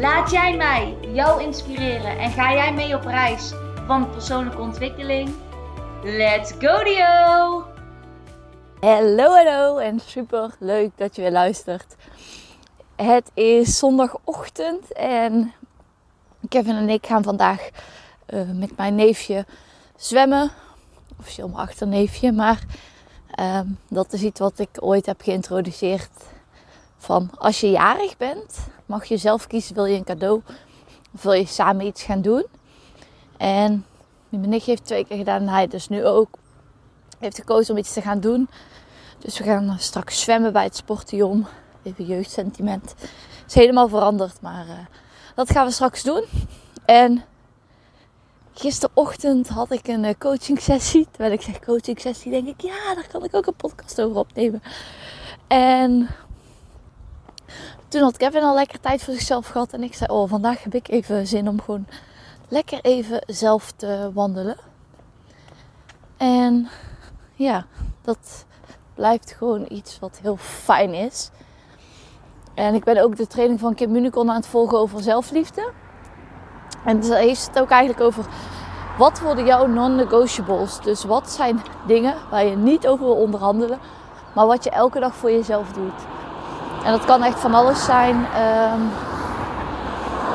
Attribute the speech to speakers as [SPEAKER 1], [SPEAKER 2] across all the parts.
[SPEAKER 1] Laat jij mij jou inspireren en ga jij mee op reis van persoonlijke ontwikkeling? Let's go Dio!
[SPEAKER 2] Hallo, hallo en super leuk dat je weer luistert. Het is zondagochtend en Kevin en ik gaan vandaag uh, met mijn neefje zwemmen. Officieel mijn achterneefje, maar uh, dat is iets wat ik ooit heb geïntroduceerd. Van als je jarig bent, mag je zelf kiezen: wil je een cadeau of wil je samen iets gaan doen? En mijn nichtje heeft twee keer gedaan en hij dus nu ook heeft gekozen om iets te gaan doen. Dus we gaan straks zwemmen bij het Sportion. Even jeugdsentiment. Het is helemaal veranderd, maar uh, dat gaan we straks doen. En gisterochtend had ik een uh, coaching sessie. Terwijl ik zeg coaching sessie, denk ik, ja, daar kan ik ook een podcast over opnemen. En toen had Kevin al lekker tijd voor zichzelf gehad. En ik zei, oh, vandaag heb ik even zin om gewoon lekker even zelf te wandelen. En ja, dat blijft gewoon iets wat heel fijn is. En ik ben ook de training van Kim Municon aan het volgen over zelfliefde. En daar heeft het ook eigenlijk over wat worden jouw non-negotiables. Dus wat zijn dingen waar je niet over wil onderhandelen, maar wat je elke dag voor jezelf doet. En dat kan echt van alles zijn. Um,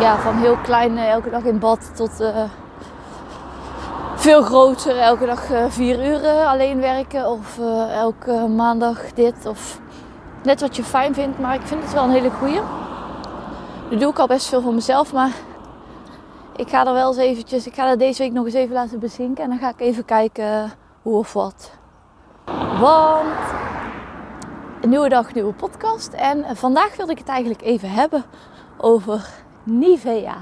[SPEAKER 2] ja, van heel klein, uh, elke dag in bad, tot uh, veel groter, elke dag uh, vier uur alleen werken. Of elke maandag dit. Of net wat je fijn vindt. Maar ik vind het wel een hele goeie. Nu doe ik al best veel voor mezelf, maar ik ga er wel eens eventjes, ik ga er deze week nog eens even laten bezinken. En dan ga ik even kijken hoe of wat. Want een nieuwe dag, nieuwe podcast. En vandaag wilde ik het eigenlijk even hebben over Nivea.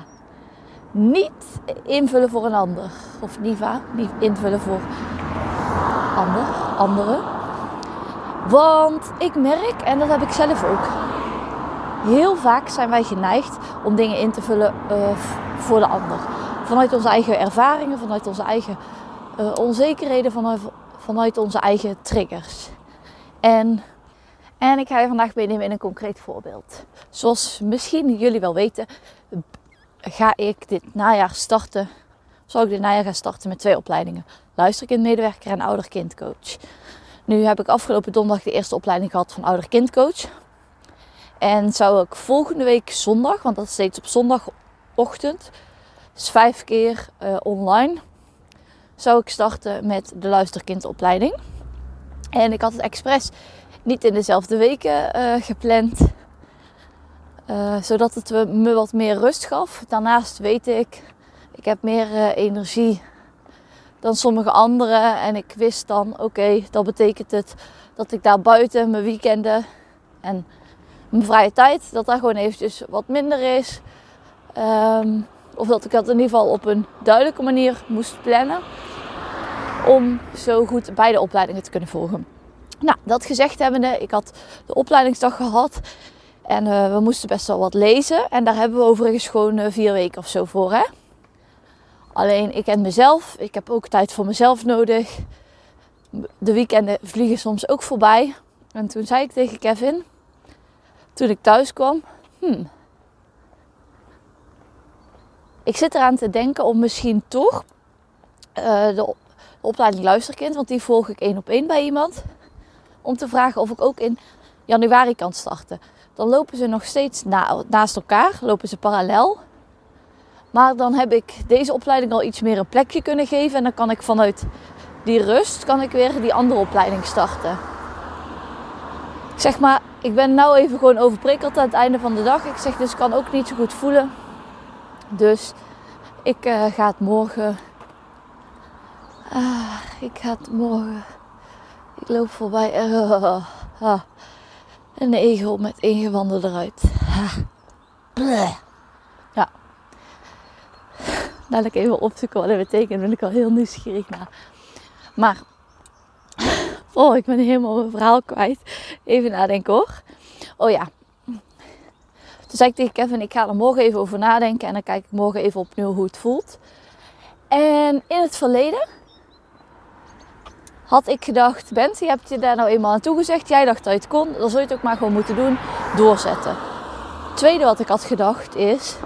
[SPEAKER 2] Niet invullen voor een ander. Of Niva, niet invullen voor ander, anderen. Want ik merk, en dat heb ik zelf ook, heel vaak zijn wij geneigd om dingen in te vullen uh, voor de ander. Vanuit onze eigen ervaringen, vanuit onze eigen uh, onzekerheden, vanuit, vanuit onze eigen triggers. En en ik ga je vandaag meenemen in een concreet voorbeeld. Zoals misschien jullie wel weten, ga ik dit najaar starten. Zal ik dit najaar gaan starten met twee opleidingen: luisterkindmedewerker en ouder-kindcoach. Nu heb ik afgelopen donderdag de eerste opleiding gehad van ouder-kindcoach. En zou ik volgende week zondag, want dat is steeds op zondagochtend, dus vijf keer uh, online, zou ik starten met de luisterkindopleiding. En ik had het expres niet in dezelfde weken uh, gepland. Uh, zodat het me wat meer rust gaf. Daarnaast weet ik, ik heb meer uh, energie dan sommige anderen. En ik wist dan, oké, dat betekent het dat ik daar buiten mijn weekenden en mijn vrije tijd, dat daar gewoon eventjes wat minder is. Um, of dat ik dat in ieder geval op een duidelijke manier moest plannen. Om zo goed beide opleidingen te kunnen volgen. Nou, dat gezegd hebbende, ik had de opleidingsdag gehad. En uh, we moesten best wel wat lezen. En daar hebben we overigens gewoon uh, vier weken of zo voor. Hè? Alleen ik ken mezelf. Ik heb ook tijd voor mezelf nodig. De weekenden vliegen soms ook voorbij. En toen zei ik tegen Kevin, toen ik thuis kwam, hmm, ik zit eraan te denken om misschien toch uh, de, de opleiding luisterkind, want die volg ik één op één bij iemand om te vragen of ik ook in januari kan starten. Dan lopen ze nog steeds na, naast elkaar, lopen ze parallel. Maar dan heb ik deze opleiding al iets meer een plekje kunnen geven. En dan kan ik vanuit die rust kan ik weer die andere opleiding starten. Zeg maar, ik ben nou even gewoon overprikkeld aan het einde van de dag. Ik zeg dus ik kan ook niet zo goed voelen. Dus ik uh, ga het morgen. Uh, ik ga het morgen loop voorbij. Uh, uh, een egel met ingewanden eruit. Dadelijk even opzoeken wat dat betekent. Ben ik al heel nieuwsgierig naar. Maar, oh, ik ben helemaal mijn verhaal kwijt. Even nadenken hoor. Oh ja. Toen zei ik tegen Kevin, ik ga er morgen even over nadenken. En dan kijk ik morgen even opnieuw hoe het voelt. En in het verleden had ik gedacht, Bent, je hebt je daar nou eenmaal aan toegezegd. Jij dacht dat je het kon, dan zul je het ook maar gewoon moeten doen. Doorzetten. Tweede wat ik had gedacht is,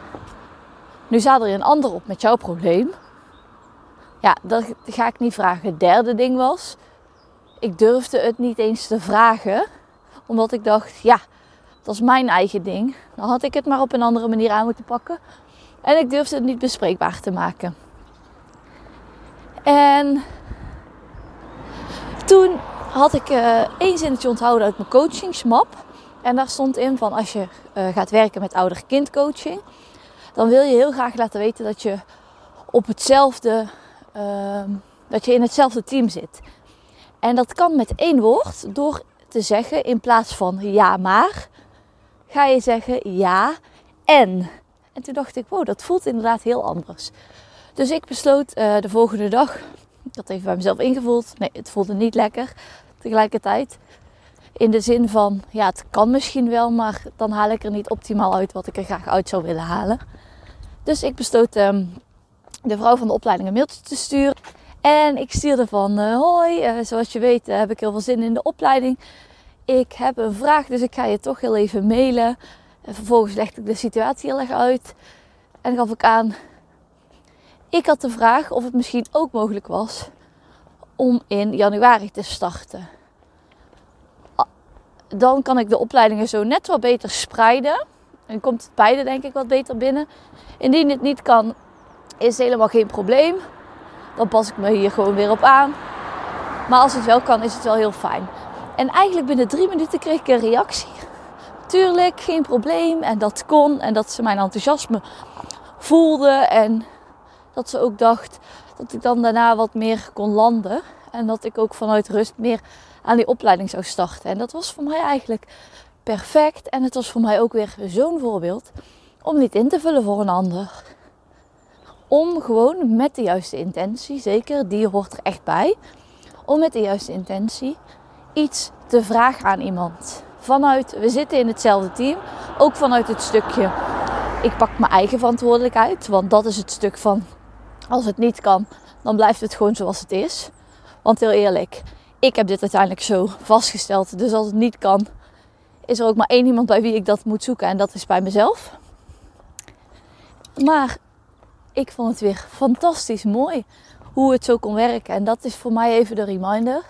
[SPEAKER 2] nu staat er een ander op met jouw probleem. Ja, dat ga ik niet vragen. Het derde ding was, ik durfde het niet eens te vragen. Omdat ik dacht, ja, dat is mijn eigen ding. Dan had ik het maar op een andere manier aan moeten pakken. En ik durfde het niet bespreekbaar te maken. En toen had ik uh, één zinnetje onthouden uit mijn coachingsmap. En daar stond in van als je uh, gaat werken met ouder-kindcoaching, dan wil je heel graag laten weten dat je op hetzelfde, uh, dat je in hetzelfde team zit. En dat kan met één woord door te zeggen in plaats van ja maar, ga je zeggen ja en. En toen dacht ik, wow, dat voelt inderdaad heel anders. Dus ik besloot uh, de volgende dag, ik had even bij mezelf ingevoeld. Nee, het voelde niet lekker tegelijkertijd. In de zin van, ja, het kan misschien wel, maar dan haal ik er niet optimaal uit wat ik er graag uit zou willen halen. Dus ik besloot um, de vrouw van de opleiding een mailtje te sturen. En ik stuurde van, uh, hoi, uh, zoals je weet uh, heb ik heel veel zin in de opleiding. Ik heb een vraag, dus ik ga je toch heel even mailen. En vervolgens legde ik de situatie heel erg uit. En gaf ik aan, ik had de vraag of het misschien ook mogelijk was om in januari te starten. Dan kan ik de opleidingen zo net wat beter spreiden. En komt het beide denk ik wat beter binnen. Indien het niet kan, is helemaal geen probleem. Dan pas ik me hier gewoon weer op aan. Maar als het wel kan, is het wel heel fijn. En eigenlijk binnen drie minuten kreeg ik een reactie. Tuurlijk, geen probleem. En dat kon. En dat ze mijn enthousiasme voelde. En dat ze ook dacht dat ik dan daarna wat meer kon landen. En dat ik ook vanuit rust meer aan die opleiding zou starten. En dat was voor mij eigenlijk perfect. En het was voor mij ook weer zo'n voorbeeld om niet in te vullen voor een ander. Om gewoon met de juiste intentie, zeker die hoort er echt bij, om met de juiste intentie iets te vragen aan iemand. Vanuit, we zitten in hetzelfde team, ook vanuit het stukje, ik pak mijn eigen verantwoordelijkheid, want dat is het stuk van, als het niet kan, dan blijft het gewoon zoals het is. Want heel eerlijk, ik heb dit uiteindelijk zo vastgesteld, dus als het niet kan, is er ook maar één iemand bij wie ik dat moet zoeken en dat is bij mezelf. Maar ik vond het weer fantastisch mooi hoe het zo kon werken. En dat is voor mij even de reminder.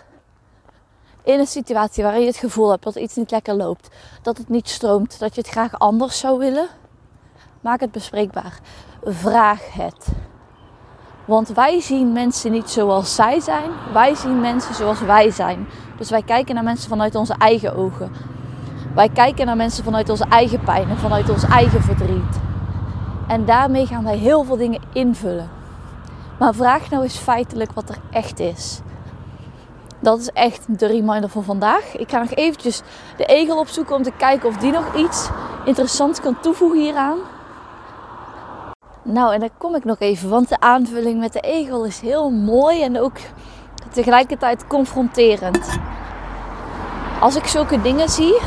[SPEAKER 2] In een situatie waarin je het gevoel hebt dat iets niet lekker loopt, dat het niet stroomt, dat je het graag anders zou willen, maak het bespreekbaar. Vraag het. Want wij zien mensen niet zoals zij zijn, wij zien mensen zoals wij zijn. Dus wij kijken naar mensen vanuit onze eigen ogen. Wij kijken naar mensen vanuit onze eigen pijn en vanuit ons eigen verdriet. En daarmee gaan wij heel veel dingen invullen. Maar vraag nou eens feitelijk wat er echt is. Dat is echt de reminder voor vandaag. Ik ga nog eventjes de egel opzoeken om te kijken of die nog iets interessants kan toevoegen hieraan. Nou, en dan kom ik nog even, want de aanvulling met de egel is heel mooi en ook tegelijkertijd confronterend. Als ik zulke dingen zie,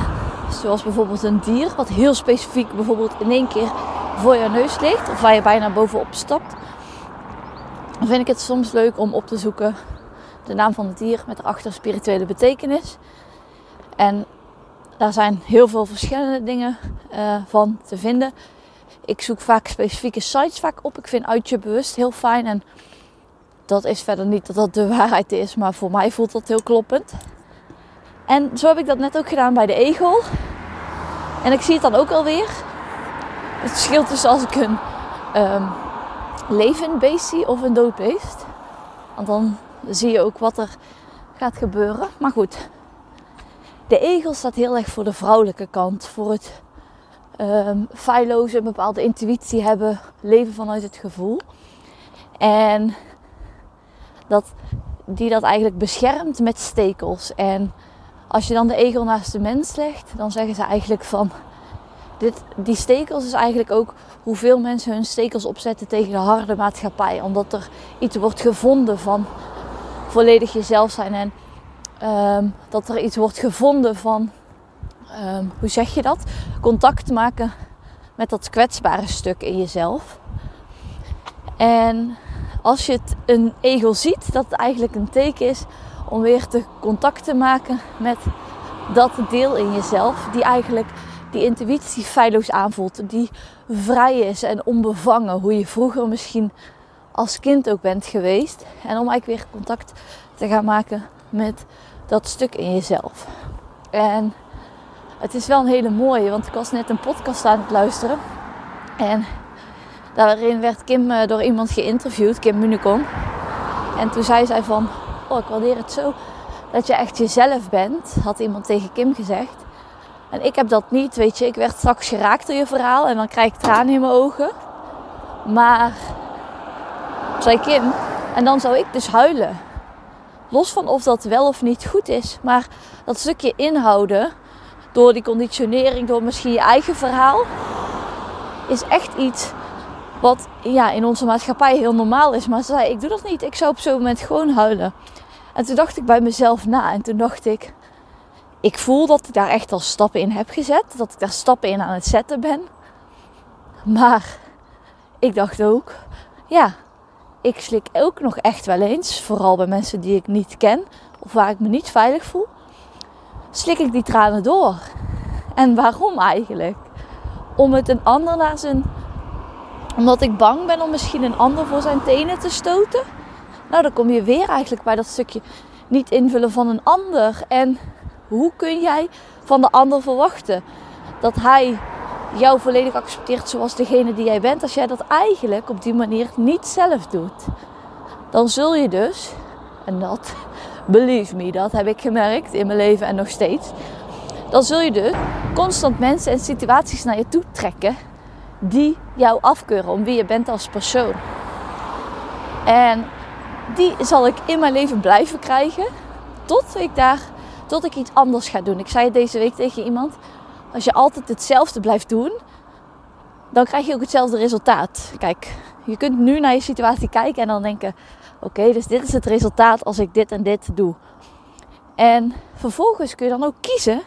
[SPEAKER 2] zoals bijvoorbeeld een dier, wat heel specifiek bijvoorbeeld in één keer voor je neus ligt, of waar je bijna bovenop stapt, dan vind ik het soms leuk om op te zoeken de naam van het dier met erachter spirituele betekenis. En daar zijn heel veel verschillende dingen uh, van te vinden. Ik zoek vaak specifieke sites vaak op. Ik vind uit je bewust heel fijn. En dat is verder niet dat dat de waarheid is, maar voor mij voelt dat heel kloppend. En zo heb ik dat net ook gedaan bij de egel. En ik zie het dan ook alweer. Het verschil tussen als ik een um, levend beest zie of een dood beest. Want dan zie je ook wat er gaat gebeuren. Maar goed, de egel staat heel erg voor de vrouwelijke kant. Voor het um, feilloze, een bepaalde intuïtie hebben, leven vanuit het gevoel. En dat die dat eigenlijk beschermt met stekels. En als je dan de egel naast de mens legt, dan zeggen ze eigenlijk van dit, die stekels is eigenlijk ook hoeveel mensen hun stekels opzetten tegen de harde maatschappij. Omdat er iets wordt gevonden van volledig jezelf zijn. En ehm, dat er iets wordt gevonden van, ehm, hoe zeg je dat? Contact maken met dat kwetsbare stuk in jezelf. En als je het een egel ziet, dat eigenlijk een teken is om weer te contact te maken met dat deel in jezelf die eigenlijk die intuïtie feilloos aanvoelt, die vrij is en onbevangen, hoe je vroeger misschien als kind ook bent geweest. En om eigenlijk weer contact te gaan maken met dat stuk in jezelf. En het is wel een hele mooie, want ik was net een podcast aan het luisteren. En daarin werd Kim eh, door iemand geïnterviewd, Kim Municon. En toen zei zij van, oh ik waardeer het zo dat je echt jezelf bent, had iemand tegen Kim gezegd. En ik heb dat niet, weet je. Ik werd straks geraakt door je verhaal en dan krijg ik tranen in mijn ogen. Maar, zei Kim, en dan zou ik dus huilen. Los van of dat wel of niet goed is. Maar dat stukje inhouden, door die conditionering, door misschien je eigen verhaal, is echt iets wat ja, in onze maatschappij heel normaal is. Maar ze zei, ik doe dat niet. Ik zou op zo'n moment gewoon huilen. En toen dacht ik bij mezelf na. En toen dacht ik, ik voel dat ik daar echt al stappen in heb gezet. Dat ik daar stappen in aan het zetten ben. Maar ik dacht ook, ja, ik slik ook nog echt wel eens, vooral bij mensen die ik niet ken of waar ik me niet veilig voel, slik ik die tranen door. En waarom eigenlijk? Om het een ander naar zijn. Omdat ik bang ben om misschien een ander voor zijn tenen te stoten. Nou, dan kom je weer eigenlijk bij dat stukje niet invullen van een ander. En hoe kun jij van de ander verwachten dat hij jou volledig accepteert zoals degene die jij bent, als jij dat eigenlijk op die manier niet zelf doet? Dan zul je dus, en dat, believe me, dat heb ik gemerkt in mijn leven en nog steeds. Dan zul je dus constant mensen en situaties naar je toe trekken die jou afkeuren om wie je bent als persoon. En die zal ik in mijn leven blijven krijgen tot ik daar tot ik iets anders ga doen. Ik zei het deze week tegen iemand. Als je altijd hetzelfde blijft doen, dan krijg je ook hetzelfde resultaat. Kijk, je kunt nu naar je situatie kijken en dan denken: oké, dus dit is het resultaat als ik dit en dit doe. En vervolgens kun je dan ook kiezen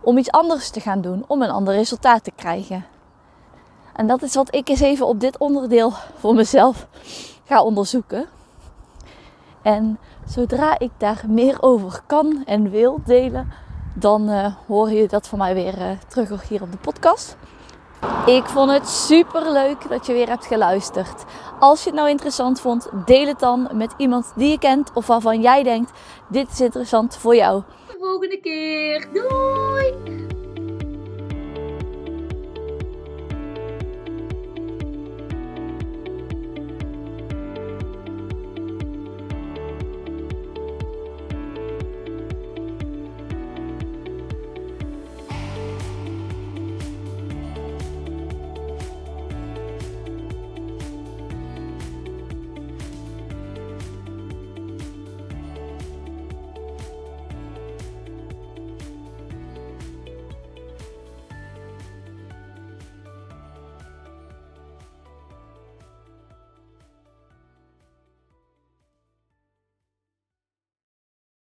[SPEAKER 2] om iets anders te gaan doen, om een ander resultaat te krijgen. En dat is wat ik eens even op dit onderdeel voor mezelf ga onderzoeken. En zodra ik daar meer over kan en wil delen, dan uh, hoor je dat van mij weer uh, terug hier op de podcast. Ik vond het super leuk dat je weer hebt geluisterd. Als je het nou interessant vond, deel het dan met iemand die je kent of waarvan jij denkt: dit is interessant voor jou.
[SPEAKER 1] De volgende keer. Doei!